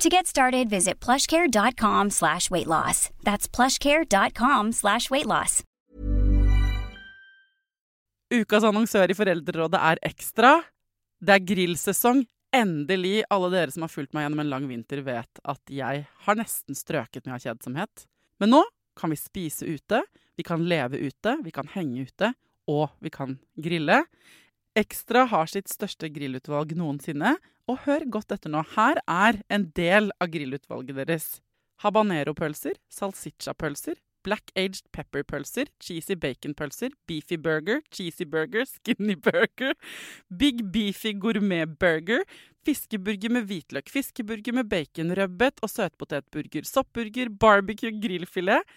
To get started, visit plushcare.com slash weight loss. That's plushcare.com slash weight loss. Ukas annonsør i Foreldrerådet er Ekstra. Det er grillsesong. Endelig. Alle dere som har fulgt meg gjennom en lang vinter, vet at jeg har nesten strøket med av kjedsomhet. Men nå kan vi spise ute, vi kan leve ute, vi kan henge ute, og vi kan grille. Ekstra har sitt største grillutvalg noensinne, og hør godt etter nå. Her er en del av grillutvalget deres. Habanero-pølser, salsiccia-pølser, black aged pepper-pølser, cheesy bacon-pølser, beefy burger, cheesy burger, skinny burger, big beefy gourmet-burger, fiskeburger med hvitløk, fiskeburger med baconrødbet og søtpotetburger, soppburger, barbecue, grillfilet,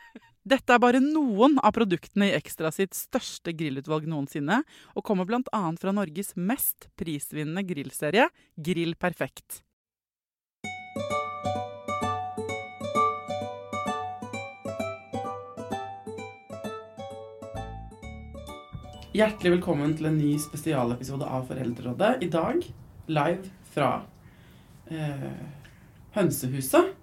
Dette er bare noen av produktene i Ekstra sitt største grillutvalg noensinne, og kommer bl.a. fra Norges mest prisvinnende grillserie, Grill Perfekt. Hjertelig velkommen til en ny spesialepisode av Foreldrerådet. I dag live fra eh, Hønsehuset.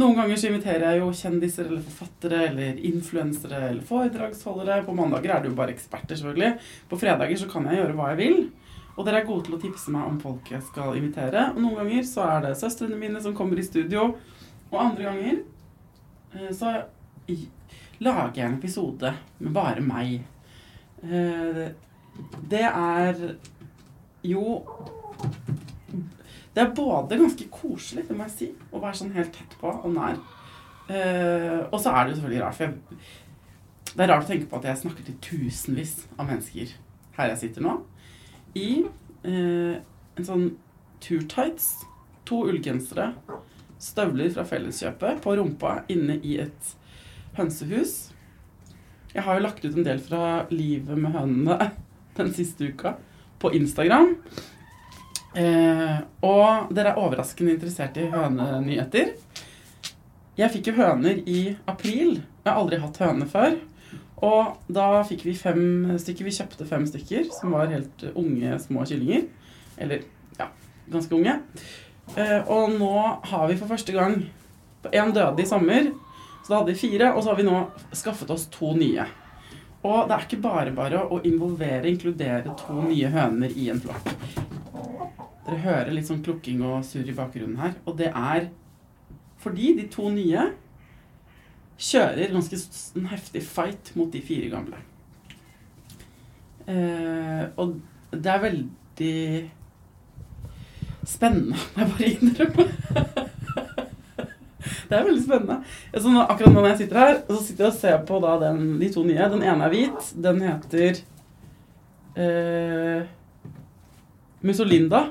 Noen ganger så inviterer jeg jo kjendiser eller forfattere eller influensere eller foredragsholdere. På mandager er det jo bare eksperter, selvfølgelig. På fredager så kan jeg gjøre hva jeg vil. Og dere er gode til å tipse meg om folk jeg skal invitere. Og noen ganger så er det søstrene mine som kommer i studio. Og andre ganger eh, så lager jeg en episode med bare meg. Eh, Det er jo det er både ganske koselig, det må jeg si, å være sånn helt tett på og nær. Uh, og så er det jo selvfølgelig rart, for jeg, det er rart å tenke på at jeg snakker til tusenvis av mennesker her jeg sitter nå, i uh, en sånn turtights, to ullgensere, støvler fra Felleskjøpet på rumpa inne i et hønsehus. Jeg har jo lagt ut en del fra livet med hønene den siste uka på Instagram. Eh, og dere er overraskende interessert i hønenyheter. Jeg fikk jo høner i april. Jeg har aldri hatt høne før. Og da fikk vi fem stykker. Vi kjøpte fem stykker som var helt unge, små kyllinger. Eller ja, ganske unge. Eh, og nå har vi for første gang En døde i sommer, så da hadde vi fire. Og så har vi nå skaffet oss to nye. Og det er ikke bare bare å involvere, inkludere to nye høner i en flokk. Dere hører litt sånn klukking og surr i bakgrunnen her. Og det er fordi de to nye kjører ganske en heftig fight mot de fire gamle. Eh, og det er veldig spennende, må jeg bare innrømme. det er veldig spennende. Så nå, akkurat nå når jeg sitter her, så sitter jeg og ser på da den, de to nye. Den ene er hvit. Den heter eh, Mussolinda.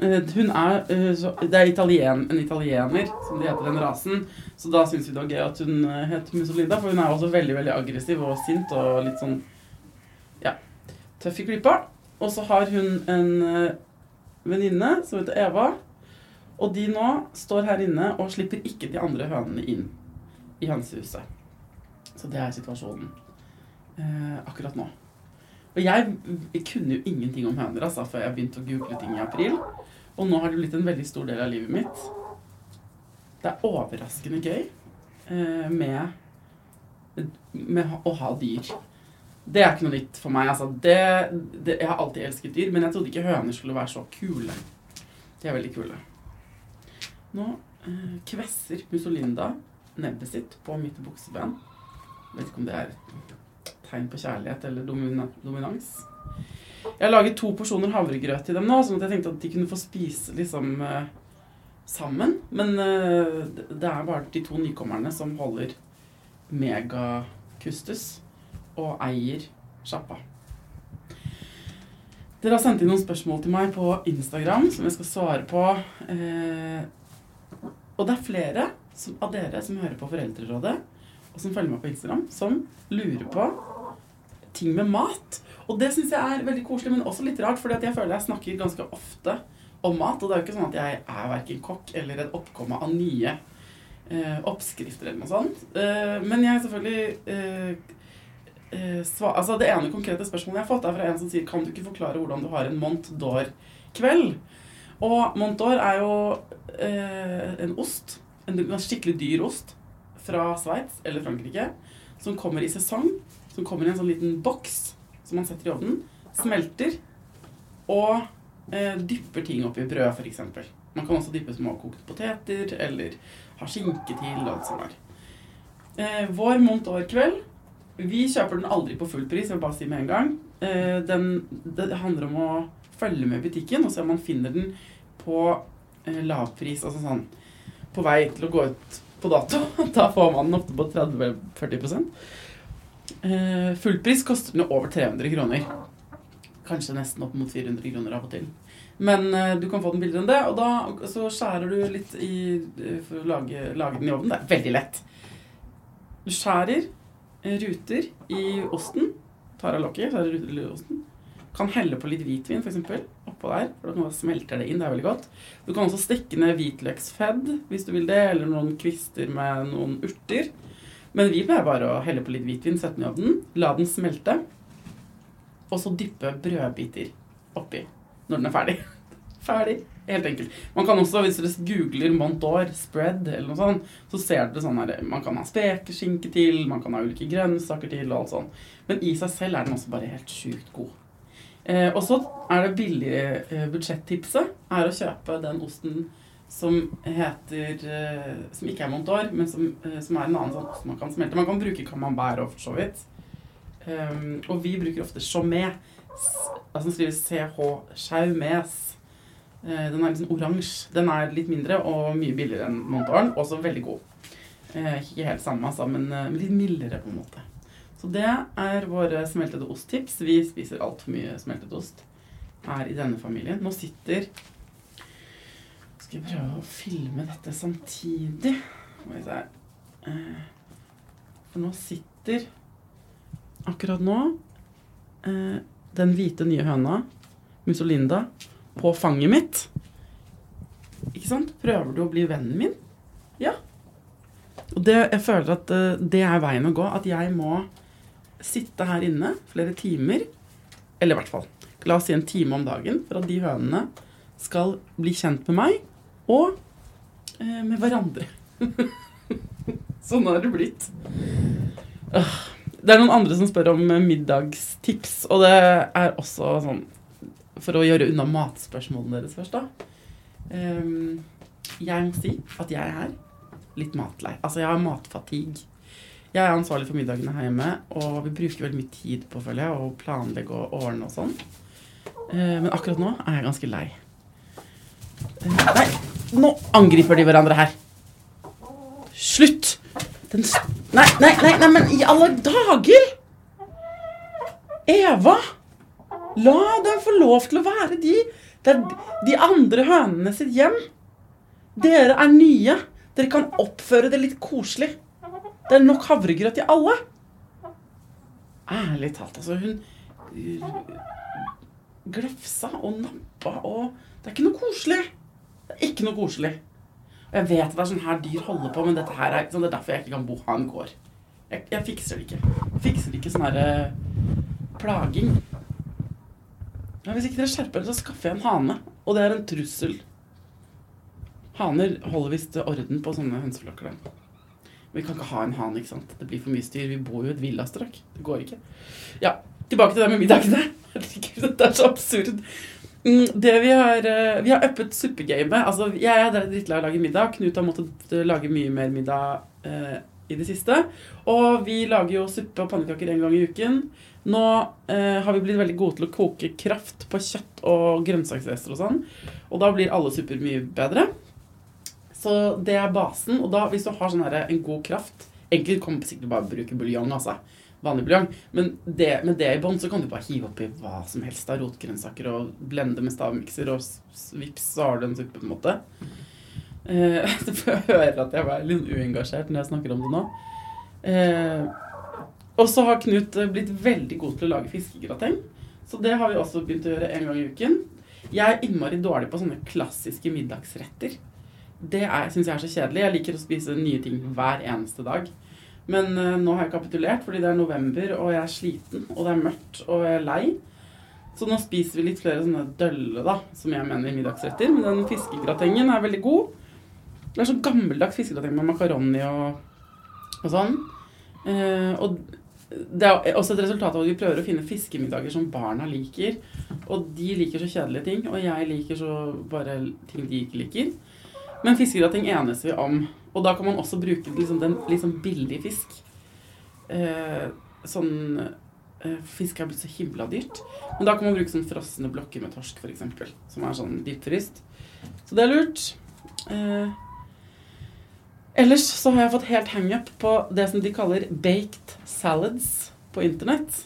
Eh, Hun er, eh, det er italien, en italiener, som de heter den rasen. Så da syns vi det var gøy at hun eh, het Mussolinda, for hun er også veldig veldig aggressiv og sint og litt sånn ja, tøff i klypa. Og så har hun en venninne som heter Eva. Og de nå står her inne og slipper ikke de andre hønene inn i hønsehuset. Så det er situasjonen eh, akkurat nå. Og jeg kunne jo ingenting om høner altså, før jeg begynte å google ting i april. Og nå har det blitt en veldig stor del av livet mitt. Det er overraskende gøy eh, med, med å ha dyr. Det er ikke noe nytt for meg. Altså. Det, det, jeg har alltid elsket dyr, men jeg trodde ikke høner skulle være så kule. De er veldig kule. Nå eh, kvesser Mussolinda nebbet sitt på mitt bukseben. Vet ikke om det er et tegn på kjærlighet eller domina dominans. Jeg har laget to porsjoner havregrøt til dem nå, sånn at jeg tenkte at de kunne få spise liksom eh, sammen. Men eh, det er bare de to nykommerne som holder megakustus og eier sjappa. Dere har sendt inn noen spørsmål til meg på Instagram som jeg skal svare på. Eh, og det er flere av dere som hører på Foreldrerådet, og som følger meg på Instagram, som lurer på ting med mat. Og det syns jeg er veldig koselig, men også litt rart, fordi jeg føler jeg snakker ganske ofte om mat. Og det er jo ikke sånn at jeg er verken kokk eller et oppkomme av nye eh, oppskrifter eller noe sånt. Eh, men jeg selvfølgelig eh, svar, Altså Det ene konkrete spørsmålet jeg har fått, er fra en som sier Kan du ikke forklare hvordan du har en Mont d'Or-kveld? Og Mont d'Or er jo eh, en ost, en skikkelig dyr ost, fra Sveits eller Frankrike, som kommer i sesong. Som kommer i en sånn liten boks som man setter i ovnen, smelter og eh, dypper ting oppi brød, f.eks. Man kan også dyppe småkokte poteter eller ha skinke til og alt sånt der. Eh, vår Mont d'Or-kveld Vi kjøper den aldri på full pris, jeg vil bare si med en gang. Eh, den, det handler om å følge med i butikken og se om man finner den på eh, lavpris, altså sånn på vei til å gå ut på dato. Da får man den ofte på 30-40 eh, Fullpris koster den over 300 kroner. Kanskje nesten opp mot 400 kroner av og til. Men uh, du kan få den billigere enn det, og da så skjærer du litt i, eh, for å lage, lage den i ovnen. Det er veldig lett. Du skjærer ruter i osten. Tar av lokket, skjærer ruter i osten. Kan helle på litt hvitvin, f.eks. Oppå der. For da smelter det inn. Det er veldig godt. Du kan også stikke ned hvitløksfedd hvis du vil det, eller noen kvister med noen urter. Men vi pleier bare å helle på litt hvitvin, sette den i ovnen, la den smelte, og så dyppe brødbiter oppi når den er ferdig. Ferdig. Helt enkelt. Man kan også, hvis dere googler Mont spread eller noe sånt, så ser dere sånn her Man kan ha spekeskinke til, man kan ha ulike grønnsaker til og alt sånt. Men i seg selv er den også bare helt sjukt god. Eh, og så er det billige eh, budsjettipset er å kjøpe den osten som heter eh, Som ikke er Mont men som, eh, som er en annen sånn som man kan smelte. Man kan bruke camembert ofte så vidt. Um, og vi bruker ofte chaumet. Altså skrives CH Chaumes. Eh, den er sånn oransje. Den er litt mindre og mye billigere enn Mont. Også veldig god. Ikke helt samme, altså, men litt mildere på en måte. Så det er våre smeltede osttips. Vi spiser altfor mye smeltet ost her i denne familien. Nå sitter Skal prøve å filme dette samtidig? Eh, For nå sitter akkurat nå eh, den hvite nye høna, Musolinda, på fanget mitt. Ikke sant? Prøver du å bli vennen min? Ja. Og det, jeg føler at eh, det er veien å gå. At jeg må sitte her inne flere timer, eller i hvert fall la oss si en time om dagen, for at de hønene skal bli kjent med meg og eh, med hverandre. sånn har det blitt. Det er noen andre som spør om eh, middagstips, og det er også sånn For å gjøre unna matspørsmålene deres først, da. Ehm, jeg må si at jeg er litt matlei. Altså, jeg har matfatigue. Jeg er ansvarlig for middagene her hjemme, og vi bruker veldig mye tid på følge, å planlegge og ordne og sånn. Eh, Men akkurat nå er jeg ganske lei. Eh, Nei, nå angriper de hverandre her. Slutt! Den Nei, nei, nei, nei, men i alle dager! Eva! La dem få lov til å være de. Det er de andre hønene sitt hjem. Dere er nye. Dere kan oppføre det litt koselig. Det er nok havregrøt til alle. Ærlig talt, altså. Hun uh, glefsa og nappa og Det er ikke noe koselig. Det ikke noe koselig. Og jeg vet at det er sånn her dyr holder på, men dette her er, sånn, det er derfor jeg ikke kan bo ha en gård. Jeg, jeg fikser det ikke. Jeg fikser ikke sånn her eh, plaging. Men hvis ikke dere skjerper dere, så skaffer jeg en hane. Og det er en trussel. Haner holder visst orden på sånne hønseflokker. Men vi kan ikke ha en hane, ikke sant. Det blir for mye styr. Vi bor jo i et villastrøk. Det går ikke. Ja, tilbake til det med middagene. Dette er så absurd. Mm, Det vi har eh, Vi har uppet suppegamet. Altså, jeg er drittlei av å lage middag. Knut har måttet eh, lage mye mer middag eh, i det siste. Og vi lager jo suppe og pannekaker en gang i uken. Nå eh, har vi blitt veldig gode til å koke kraft på kjøtt og grønnsaksrester og sånn. Og da blir alle supper mye bedre. Så det er basen. Og da, hvis du har sånn her, en god kraft Egentlig kommer du sikkert bare å bruke buljong, altså. Vanlig buljong. Men det, med det i bånn så kan du bare hive oppi hva som helst av rotgrønnsaker og blende med stavmikser, og vips, så har du en suppe, på en måte. Du får høre at jeg var litt uengasjert når jeg snakker om det nå. Eh, og så har Knut blitt veldig god til å lage fiskegrateng. Så det har vi også begynt å gjøre en gang i uken. Jeg er innmari dårlig på sånne klassiske middagsretter. Det syns jeg er så kjedelig. Jeg liker å spise nye ting hver eneste dag. Men uh, nå har jeg kapitulert fordi det er november, og jeg er sliten, og det er mørkt, og jeg er lei. Så nå spiser vi litt flere sånne dølle, da, som jeg mener middagsretter. Men den fiskegratengen er veldig god. Det er sånn gammeldags fiskegrateng med makaroni og, og sånn. Uh, og det er også et resultat av at vi prøver å finne fiskemiddager som barna liker. Og de liker så kjedelige ting, og jeg liker så bare ting de ikke liker. Men fiskegrateng enes vi om. Og da kan man også bruke liksom, den litt sånn billig fisk. Eh, sånn eh, Fisk er blitt så himla dyrt. Men da kan man bruke sånn frosne blokker med torsk, f.eks. Som er sånn dypfryst. Så det er lurt. Eh, ellers så har jeg fått helt hangup på det som de kaller baked salads på internett.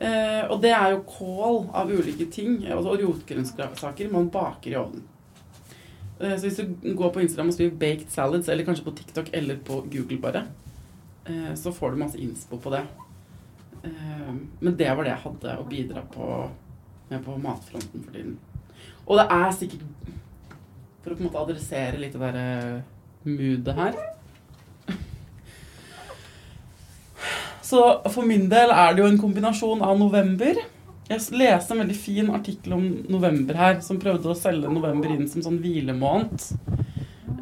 Eh, og det er jo kål av ulike ting, og rotgrønnsaker man baker i ovnen. Eh, Så hvis du går på Instagram og skriver 'baked salads', eller kanskje på TikTok eller på Google bare, eh, så får du masse innspo på det. Eh, Men det var det jeg hadde å bidra på med på matfronten for tiden. Og det er sikkert For å på en måte adressere litt det derre moodet her. Så for min del er det jo en kombinasjon av november. Jeg leste en veldig fin artikkel om november her, som prøvde å selge november inn som sånn hvilemåned.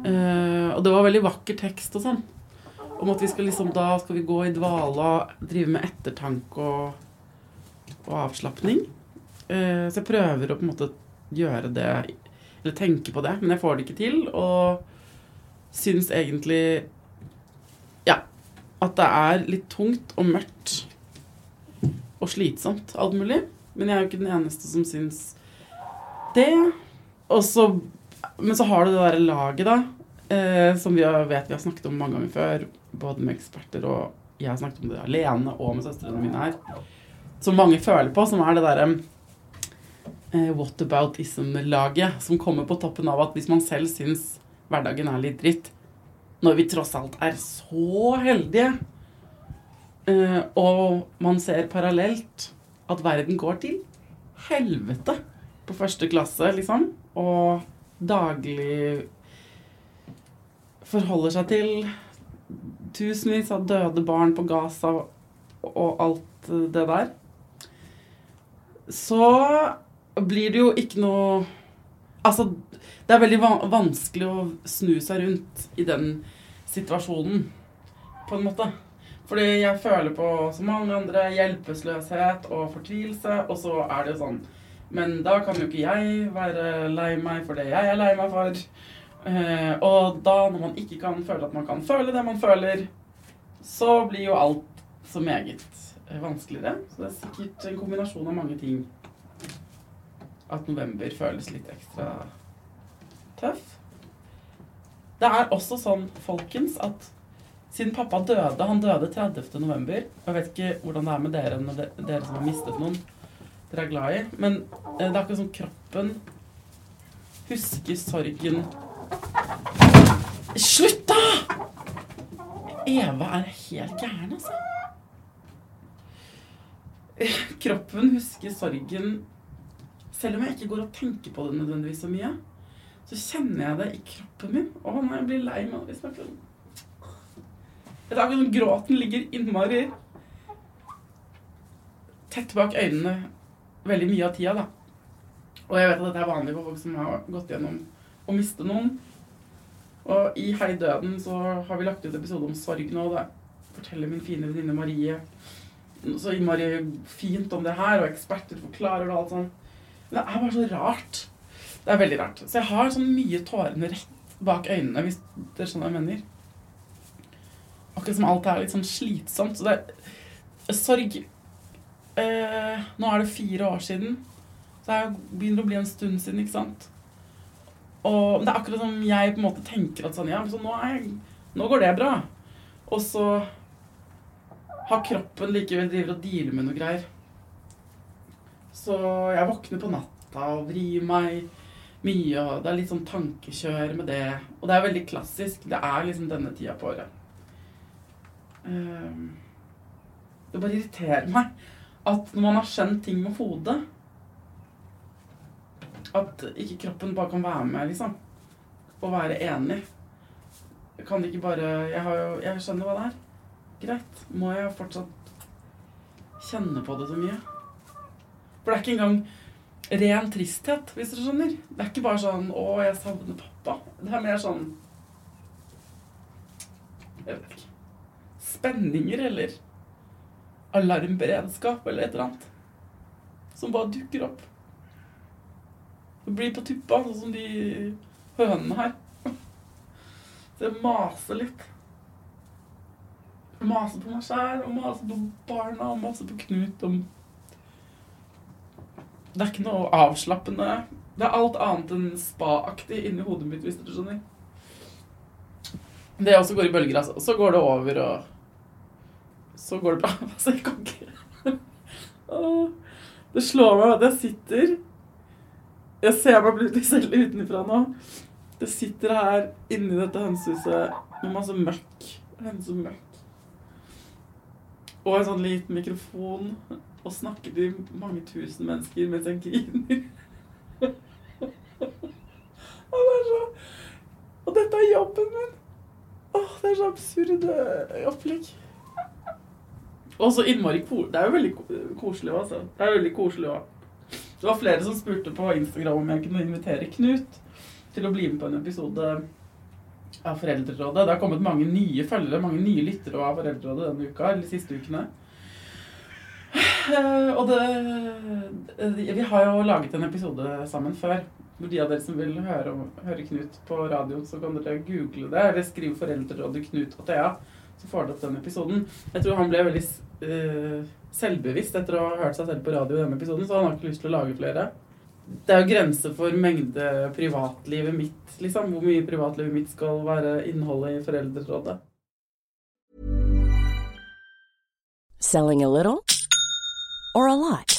Eh, og det var veldig vakker tekst og sånn. Om at vi skal liksom da skal vi gå i dvale og drive med ettertanke og, og avslapning. Eh, så jeg prøver å på en måte gjøre det, eller tenke på det, men jeg får det ikke til. Og syns egentlig ja, at det er litt tungt og mørkt og slitsomt, alt mulig. Men jeg er jo ikke den eneste som syns det. Og så, men så har du det derre laget, da, eh, som vi vet vi har snakket om mange ganger før, både med eksperter og jeg har snakket om det alene og med søstrene mine her, som mange føler på, som er det derre eh, whataboutism-laget som kommer på toppen av at hvis man selv syns hverdagen er litt dritt, når vi tross alt er så heldige, eh, og man ser parallelt at verden går til helvete på første klasse, liksom, og daglig forholder seg til tusenvis av døde barn på Gaza og, alt det der, så blir det jo ikke noe Altså, det er veldig vanskelig å snu seg rundt i den situasjonen, på en måte. Fordi jeg føler på så mange andre hjelpeløshet og fortvilelse, og så er det jo sånn Men da kan jo ikke jeg være lei meg for det jeg er lei meg for. Eh, og da, når man ikke kan føle at man kan føle det man føler, så blir jo alt så meget eh, vanskeligere. Så det er sikkert en kombinasjon av mange ting at november føles litt ekstra tøff. Det er også sånn, folkens, at siden pappa døde Han døde 30. november. Jeg vet ikke hvordan det er med dere når de- dere som har mistet noen dere er glad i. Men eh, det er akkurat som kroppen husker sorgen Slutt, da! Eva er helt gæren, altså. Kroppen husker sorgen Selv om jeg ikke går og tenker på det nødvendigvis så mye, så kjenner jeg det i kroppen min. Å jeg blir lei meg jeg tar akkurat gråten ligger innmari tett bak øynene veldig mye av tida, da. Og jeg vet at dette er vanlig for folk som har gått gjennom å miste noen. Og i Hei døden så har vi lagt ut episode om sorg nå. Det forteller min fine venninne Marie så innmari fint om det her, og eksperter forklarer det og alt sånn. Men det er bare så rart. Det er veldig rart. Så jeg har sånn mye tårene rett bak øynene, hvis dere skjønner hva jeg mener. Akkurat som alt er litt sånn slitsomt. Så det Sorg eh, Nå er det fire år siden. Så det begynner å bli en stund siden, ikke sant. Og det er akkurat som jeg på en måte tenker at sånn Ja, så nå, jeg, nå går det bra. Og så har kroppen likevel driver og dealer med noe greier. Så jeg våkner på natta og vrir meg mye, og det er litt sånn tankekjør med det. Og det er veldig klassisk. Det er liksom denne tida på året. Um, det bare irriterer meg at når man har skjønt ting med hodet At ikke kroppen bare kan være med, liksom. Og være enig. Kan ikke bare Jeg, har jo, jeg skjønner hva det er. Greit. Må jeg fortsatt kjenne på det så mye? For det er ikke engang ren tristhet, hvis dere skjønner. Det er ikke bare sånn 'Å, jeg savner pappa'. Det er mer sånn Jeg vet ikke. Spenninger eller alarmberedskap eller et eller annet. Som bare dukker opp. Det blir på tuppa, sånn som de hønene her. Jeg maser litt. Maser på meg sjæl og maser på barna og maser på Knut. om det er ikke noe avslappende. Det er alt annet enn spa-aktig inni hodet mitt, hvis du skjønner. Det også går i bølger, altså. Så går det over, og så går det bra. Altså, jeg kan ikke Det slår meg at jeg sitter Jeg ser meg plutselig selv utenfra nå. Det sitter her inni dette hønsehuset med masse møkk. Hønsemøkk. Og en sånn liten mikrofon. Og snakker til mange tusen mennesker mens jeg griner. og, det så, og dette er jobben min. Åh, det er så absurd opplegg. Og så innmari koselig. Det er jo veldig koselig altså. Det er veldig koselig også. Det var flere som spurte på Instagram om jeg kunne invitere Knut til å bli med på en episode av Foreldrerådet. Det har kommet mange nye følgere, mange nye lyttere av Foreldrerådet denne uka, eller de siste ukene. Eh, og det Vi har jo laget en episode sammen før. For de av dere som vil høre, høre Knut på radio, så kan dere google det, eller skrive 'Foreldrerådet Knut og Thea', så får opp den episoden. Jeg tror han ble veldig uh, selvbevisst etter å ha hørt seg selv på radio i denne episoden, så han har ikke lyst til å lage flere det er jo grenser for mengde privatlivet mitt, liksom. Hvor mye privatlivet mitt skal være innholdet i Foreldrerådet. Selling a little or a lot?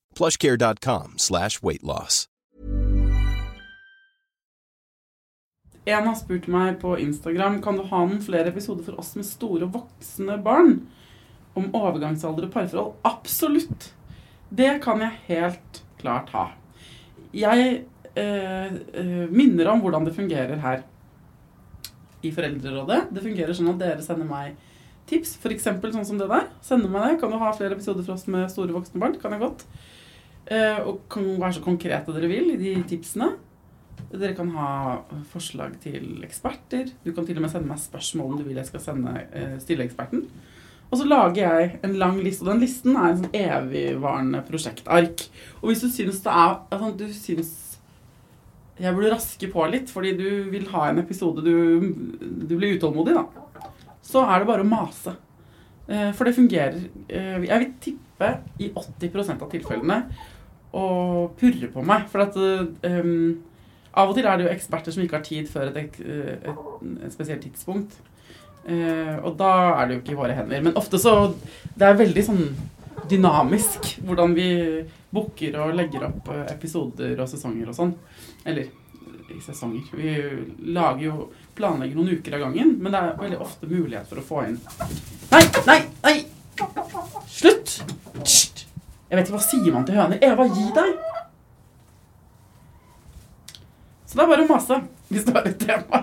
plushcare.com slash weightloss. En har spurt meg på Instagram kan du ha noen flere episoder for oss med store voksne barn om overgangsalder og parforhold. Absolutt! Det kan jeg helt klart ha. Jeg eh, eh, minner om hvordan det fungerer her i Foreldrerådet. Det fungerer sånn at dere sender meg tips, f.eks. sånn som det der. Sender meg det. Kan du ha flere episoder for oss med store voksne barn? Kan jeg godt. Eh, og kan være så konkrete dere vil i de tipsene. Dere kan ha forslag til eksperter. Du kan til og med sende meg spørsmål om du vil jeg skal sende, eh, stille eksperten. Og så lager jeg en lang liste, og den listen er en sånn evigvarende prosjektark. Og hvis du syns det er altså, du syns jeg burde raske på litt fordi du vil ha en episode du, du blir utålmodig, da, så er det bare å mase. Eh, for det fungerer. Jeg vil tippe i 80% av tilfellene å purre på meg. For at um, av og til er det jo eksperter som ikke har tid før et, et, et, spesielt tidspunkt. Uh, og da er det jo ikke i våre hender. Men ofte så Det er veldig sånn dynamisk hvordan vi booker og legger opp episoder og sesonger og sånn. Eller sesonger. Vi lager jo planlegger noen uker av gangen, men det er veldig ofte mulighet for å få inn Nei, nei, nei! Slutt! Hysj! Jeg vet ikke hva sier man til høner. Eva, gi deg! Så det er bare å mase hvis du har et tema.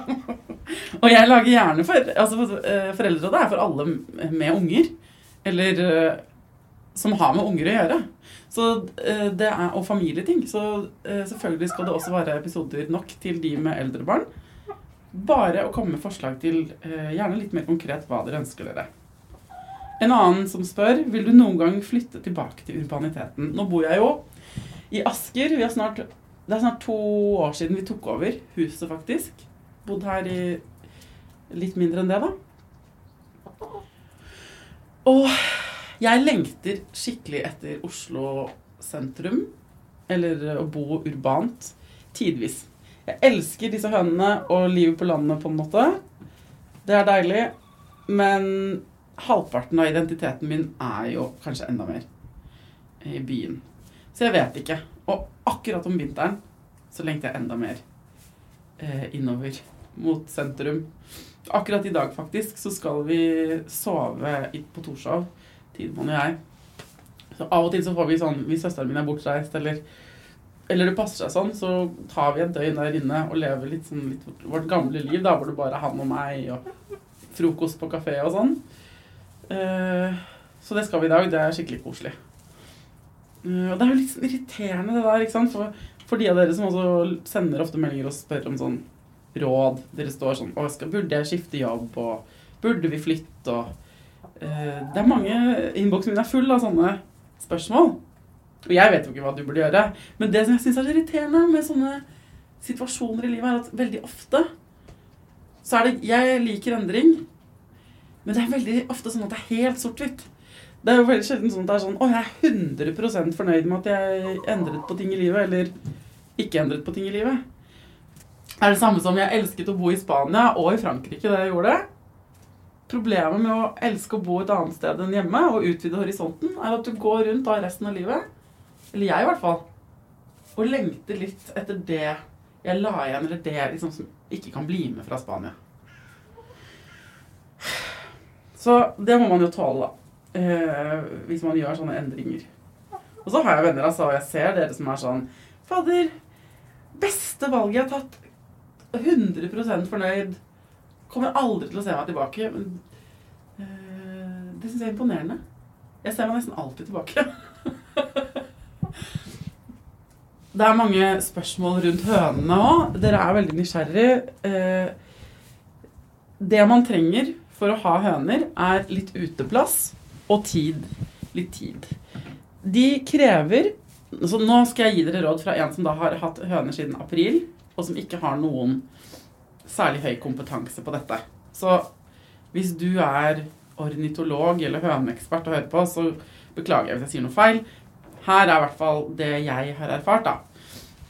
Og jeg lager gjerne for altså og Foreldrerådet er for alle med unger. Eller eh, som har med unger å gjøre. Så eh, det er, og familieting. Så selvfølgelig skal det også være episoder nok til de med eldre barn. Bare å komme med forslag til gjerne litt mer konkret hva dere ønsker dere. En annen som spør vil du noen gang flytte tilbake til urbaniteten. Nå bor jeg jo i Asker. Snart, det er snart to år siden vi tok over huset, faktisk. Bodd her i litt mindre enn det, da. Og jeg lengter skikkelig etter Oslo sentrum. Eller å bo urbant. Tidvis. Jeg elsker disse hønene og livet på landet, på en måte. Det er deilig. Men halvparten av identiteten min er jo kanskje enda mer i byen. Så jeg vet ikke. Og akkurat om vinteren så lengter jeg enda mer eh, innover mot sentrum. Akkurat i dag faktisk så skal vi sove på Torshov, Tidemann og jeg. Så av og til så får vi sånn Hvis søsteren min er bortreist eller, eller det passer seg sånn, så tar vi et døgn der inne og lever litt sånn litt vårt gamle liv, da, hvor det bare er han og meg og frokost på kafé og sånn. Uh, så det skal vi i dag. Det er skikkelig koselig. Uh, og det er jo litt irriterende, det der, ikke sant? For, for, de av dere som også sender ofte meldinger og spør om sånn råd. Dere står sånn skal, burde jeg skifte jobb? Og burde vi flytte? Og uh, Det er mange Innboksen min er full av sånne spørsmål. Og jeg vet jo ikke hva du burde gjøre. Men det som jeg syns er irriterende med sånne situasjoner i livet, er at veldig ofte så er det Jeg liker endring. Men det er veldig ofte sånn at det er helt sort-hvitt. Det er jo veldig sjelden sånn at det er sånn Å, jeg er 100% fornøyd med at jeg endret på ting i livet, eller ikke endret på ting i livet. Det Er det samme som jeg elsket å bo i Spania og i Frankrike da jeg gjorde det. Problemet med å elske å bo et annet sted enn hjemme og utvide horisonten, er at du går rundt da resten av livet, eller jeg i hvert fall, og lengter litt etter det jeg la igjen, eller det liksom, som ikke kan bli med fra Spania. Så det må man jo tåle, da. Eh, hvis man gjør sånne endringer. Og så har jeg venner, altså, og jeg ser dere som er sånn Fader, beste valget jeg har tatt. 100% fornøyd. Kommer aldri til å se meg tilbake. Men eh, det syns jeg er imponerende. Jeg ser meg nesten alltid tilbake. det er mange spørsmål rundt hønene òg. Dere er veldig nysgjerrig. Eh, det man trenger for å ha høner, er litt uteplass og tid. Litt tid. De krever Så nå skal jeg gi dere råd fra en som da har hatt høner siden april, og som ikke har noen særlig høy kompetanse på dette. Så hvis du er ornitolog eller høneekspert og hører på, så beklager jeg hvis jeg sier noe feil. Her er i hvert fall det jeg har erfart, da.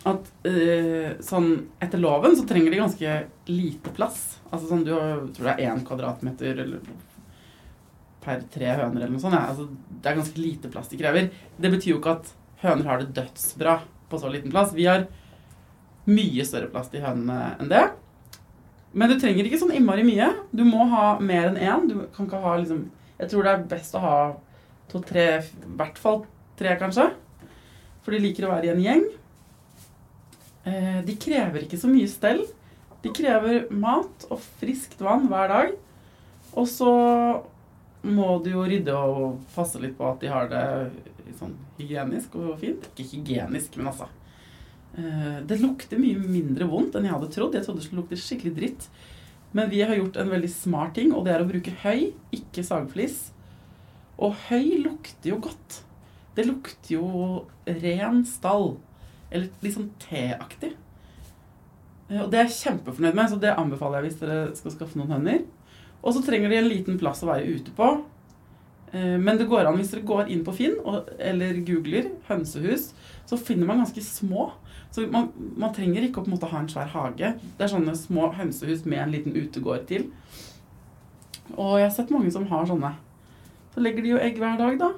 At uh, sånn etter loven så trenger de ganske lite plass. Altså sånn, Du tror det er én kvadratmeter eller per tre høner eller noe sånt. Ja. Altså, det er ganske lite plass de krever. Det betyr jo ikke at høner har det dødsbra på så liten plass. Vi har mye større plass til hønene enn det. Men du trenger ikke sånn innmari mye. Du må ha mer enn én. Du kan ikke ha liksom Jeg tror det er best å ha to-tre, i hvert fall tre, kanskje. For de liker å være i en gjeng. Eh, de krever ikke så mye stell. De krever mat og friskt vann hver dag. Og så må du jo rydde og passe litt på at de har det sånn hygienisk og fint. Ikke hygienisk, men altså Eh, det lukter mye mindre vondt enn jeg hadde trodd. Jeg trodde det skulle lukte skikkelig dritt. Men vi har gjort en veldig smart ting, og det er å bruke høy, ikke sagflis. Og høy lukter jo godt. Det lukter jo ren stall. Eller litt sånn teaktig. Eh, Og det er jeg kjempefornøyd med, så det anbefaler jeg hvis dere skal skaffe noen høner. Og så trenger de en liten plass å være ute på. Eh, Men det går an hvis dere går inn på Finn og, eller googler hønsehus, så finner man ganske små. Så man, man trenger ikke å en måte ha en svær hage. Det er sånne små hønsehus med en liten utegård til. Og jeg har sett mange som har sånne. Så legger de jo egg hver dag, da.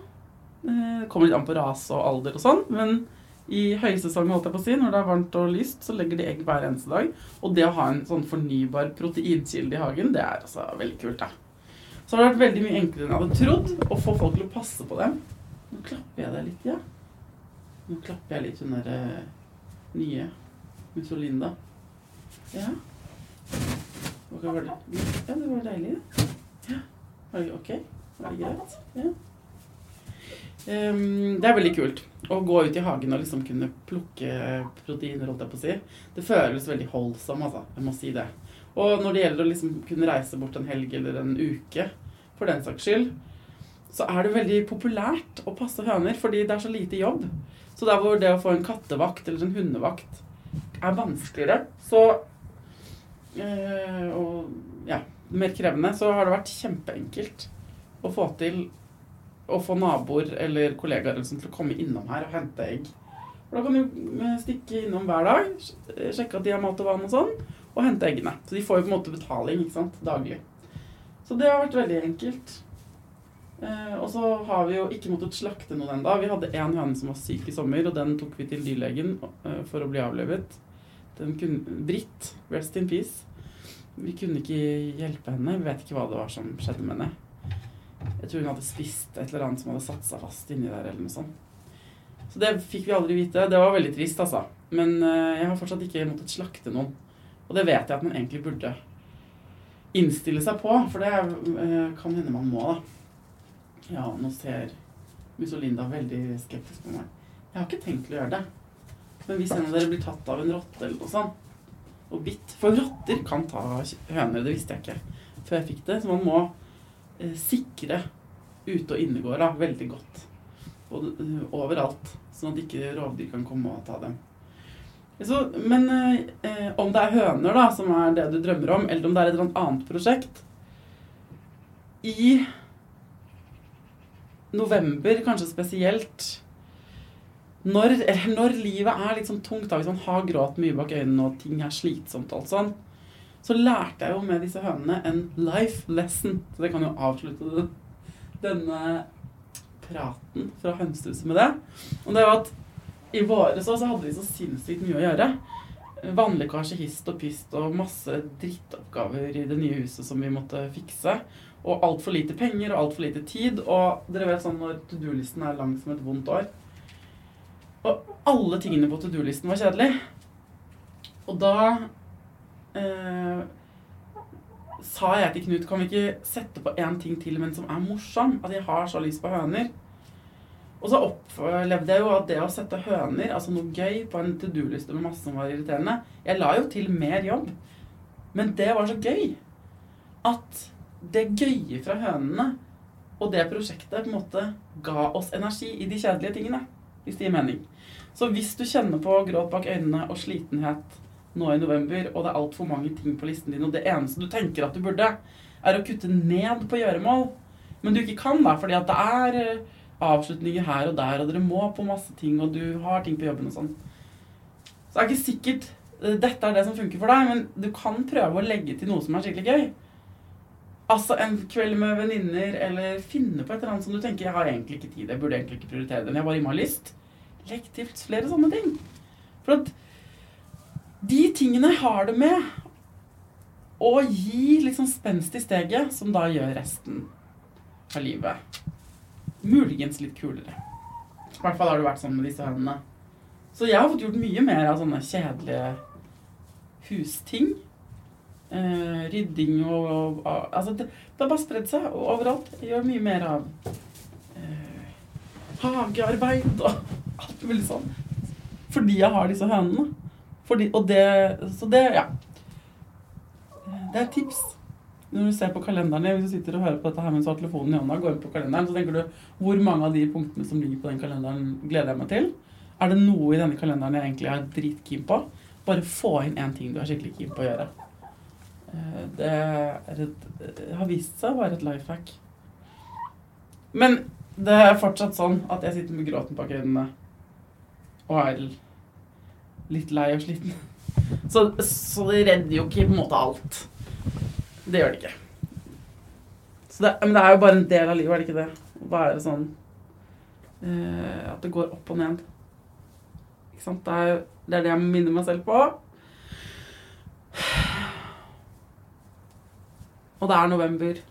Eh, Det kommer litt an på rase og alder og sånn, men i høysesong, holdt jeg på å si, når det er varmt og lyst, så legger de egg hver eneste dag. Og det å ha en sånn fornybar proteinkilde i hagen, det er altså veldig kult, da. Så har det vært veldig mye enklere enn jeg hadde trodd å få folk til å passe på dem. Nå klapper jeg deg litt, ja. Nå klapper jeg litt hun der eh, nye Mussolinda. Ja. Hva var det, ja, det var deilig. Ja. Ok? Var det greit? Ja. Ehm, det er veldig kult å gå ut i hagen og liksom kunne plukke proteiner, holdt jeg på å si. Det føles veldig holdsom, altså. Jeg må si det. Og når det gjelder å liksom kunne reise bort en helg eller en uke, for den saks skyld, så er det veldig populært å passe høner, fordi det er så lite jobb. Så der hvor det å få en kattevakt eller en hundevakt er vanskeligere, så eh, Og ja, mer krevende, så har det vært kjempeenkelt å få til å få naboer eller kollegaer eller sånt til å komme innom her og hente egg. For da kan du eh, stikke innom hver dag, sjekke at de har mat og vann og sånn, og hente eggene. Så de får jo på en måte betaling ikke sant, daglig. Så det har vært veldig enkelt. Eh, og så har vi jo ikke måttet slakte noen ennå. Vi hadde én høne som var syk i sommer, og den tok vi til dyrlegen eh, for å bli avlevet. Den kunne, Britt, rest in peace. Vi kunne ikke hjelpe henne. Vi vet ikke hva det var som skjedde med henne. Jeg tror hun hadde spist et eller annet som hadde satt seg fast inni der, eller noe sånt. Så det fikk vi aldri vite. Det var veldig trist, altså. Men eh, jeg har fortsatt ikke måttet slakte noen. Og det vet jeg at man egentlig burde innstille seg på, for det eh, kan hende man må, da. Ja, nå ser Mussolinda veldig skeptisk på meg. Jeg har ikke tenkt å gjøre det. Men hvis en av dere blir tatt av en rotte eller noe sånt, og bitt For rotter kan ta høner, det visste jeg ikke før jeg fikk det. Så man må sikre ute- og innegårda veldig godt. Og, eh, overalt. Sånn at ikke rovdyr kan komme og ta dem. Så, men eh, om det er høner da, som er det du drømmer om, eller om det er et eller annet prosjekt I november kanskje spesielt når, når livet er litt sånn tungt, da, hvis man har grått mye bak øynene og ting er slitsomt, og alt sånn, så lærte jeg jo med disse hønene en life lesson. Så det kan jo avslutte denne praten fra hønsehuset med det. Og det var at i våres så hadde vi så sinnssykt mye å gjøre. Vannlekkasje hist og pist og masse drittoppgaver i det nye huset som vi måtte fikse. Og altfor lite penger og altfor lite tid. Og dere vet sånn når to do-listen er lang som et vondt år. Og alle tingene på to do-listen var kjedelig. Og da eh, sa jeg til Knut kan vi ikke sette på én ting til, men som er morsom? At jeg har så lyst på høner. Og så opplevde jeg jo at det å sette høner, altså noe gøy, på en to do-liste med masse som var irriterende Jeg la jo til mer jobb. Men det var så gøy at det gøye fra hønene og det prosjektet på en måte ga oss energi i de kjedelige tingene. Hvis det gir mening. Så hvis du kjenner på gråt bak øynene og slitenhet nå i november, og det er altfor mange ting på listen din, og det eneste du tenker at du burde, er å kutte ned på gjøremål, men du ikke kan da, fordi at det er eh, avslutninger her og der, og dere må på masse ting, og du har ting på jobben og sånn. Så det er ikke sikkert eh, dette er det som funker for deg, men du kan prøve å legge til noe som er skikkelig gøy. Altså en kveld med venninner, eller finne på et eller annet som du tenker Jeg har egentlig ikke tid, jeg burde egentlig ikke prioritere det, men jeg bare gir meg lyst. Legg til flere sånne ting. For at de tingene har det med å gi liksom spenst i steget, som da gjør resten av livet muligens litt kulere. I hvert fall har det vært sånn med disse hønene. Så jeg har fått gjort mye mer av sånne kjedelige husting. Eh, rydding og, og, og Altså, det, det har bare spredd seg overalt. Jeg gjør mye mer av eh, hagearbeid og alt mulig sånn. Fordi jeg har disse hønene. Fordi, og det Så det, ja. Det er et tips. Når du ser på kalenderen hvis du sitter og hører på dette her mens du har telefonen i hånda, går inn på kalenderen, så tenker du hvor mange av de punktene som ligger på den kalenderen, gleder jeg meg til? Er det noe i denne kalenderen jeg egentlig er dritkeen på? Bare få inn én ting du er skikkelig keen på å gjøre. Eh, det et, har vist seg å være et life hack. Men det er fortsatt sånn at jeg sitter med gråten bak øynene og er litt lei og sliten. Så, så det redder jo ikke på en måte alt. Det gjør det ikke. Det, men det er jo bare en del av livet, er det ikke det? Å være sånn eh, At det går opp og ned. Ikke sant? Det er, det er det jeg minner meg selv på. Og det er november.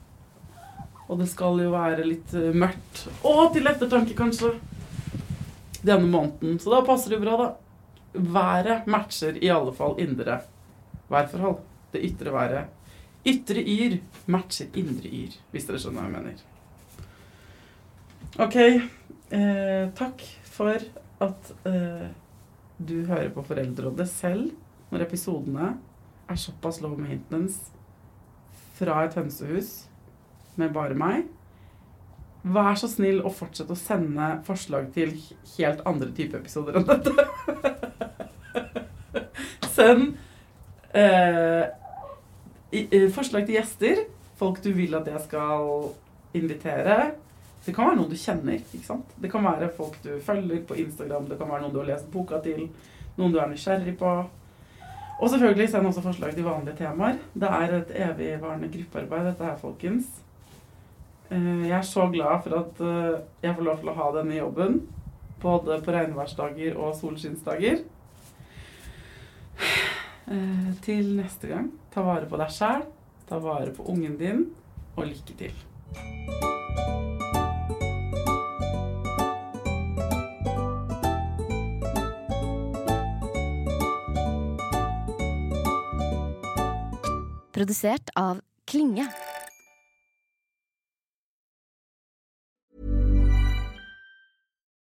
Og det skal jo være litt uh, mørkt. Og til ettertanke, kanskje. Denne måneden. Så da passer det bra, da. Været matcher i alle fall indre værforhold. Det ytre været Ytre yr matcher indre yr, hvis dere skjønner hva jeg mener. OK. Eh, takk for at eh, du hører på Foreldrerådet selv når episodene er såpass low maintenance fra et hønsehus med bare meg. Vær så snill å fortsette å sende forslag til helt andre type episoder enn dette. Send eh, forslag til gjester. Folk du vil at jeg skal invitere. Det kan være noen du kjenner. ikke sant? Det kan være folk du følger på Instagram, det kan være noen du har lest boka til, noen du er nysgjerrig på. Og selvfølgelig send også forslag til vanlige temaer. Det er et evigvarende gruppearbeid, dette her, folkens. Eh, jeg er så glad for at eh, jeg får lov til å ha denne jobben. Både på regnværsdager og solskinnsdager. Eh, til neste gang, ta vare på deg sjæl, ta vare på ungen din, og lykke til. Produsert av Klinge.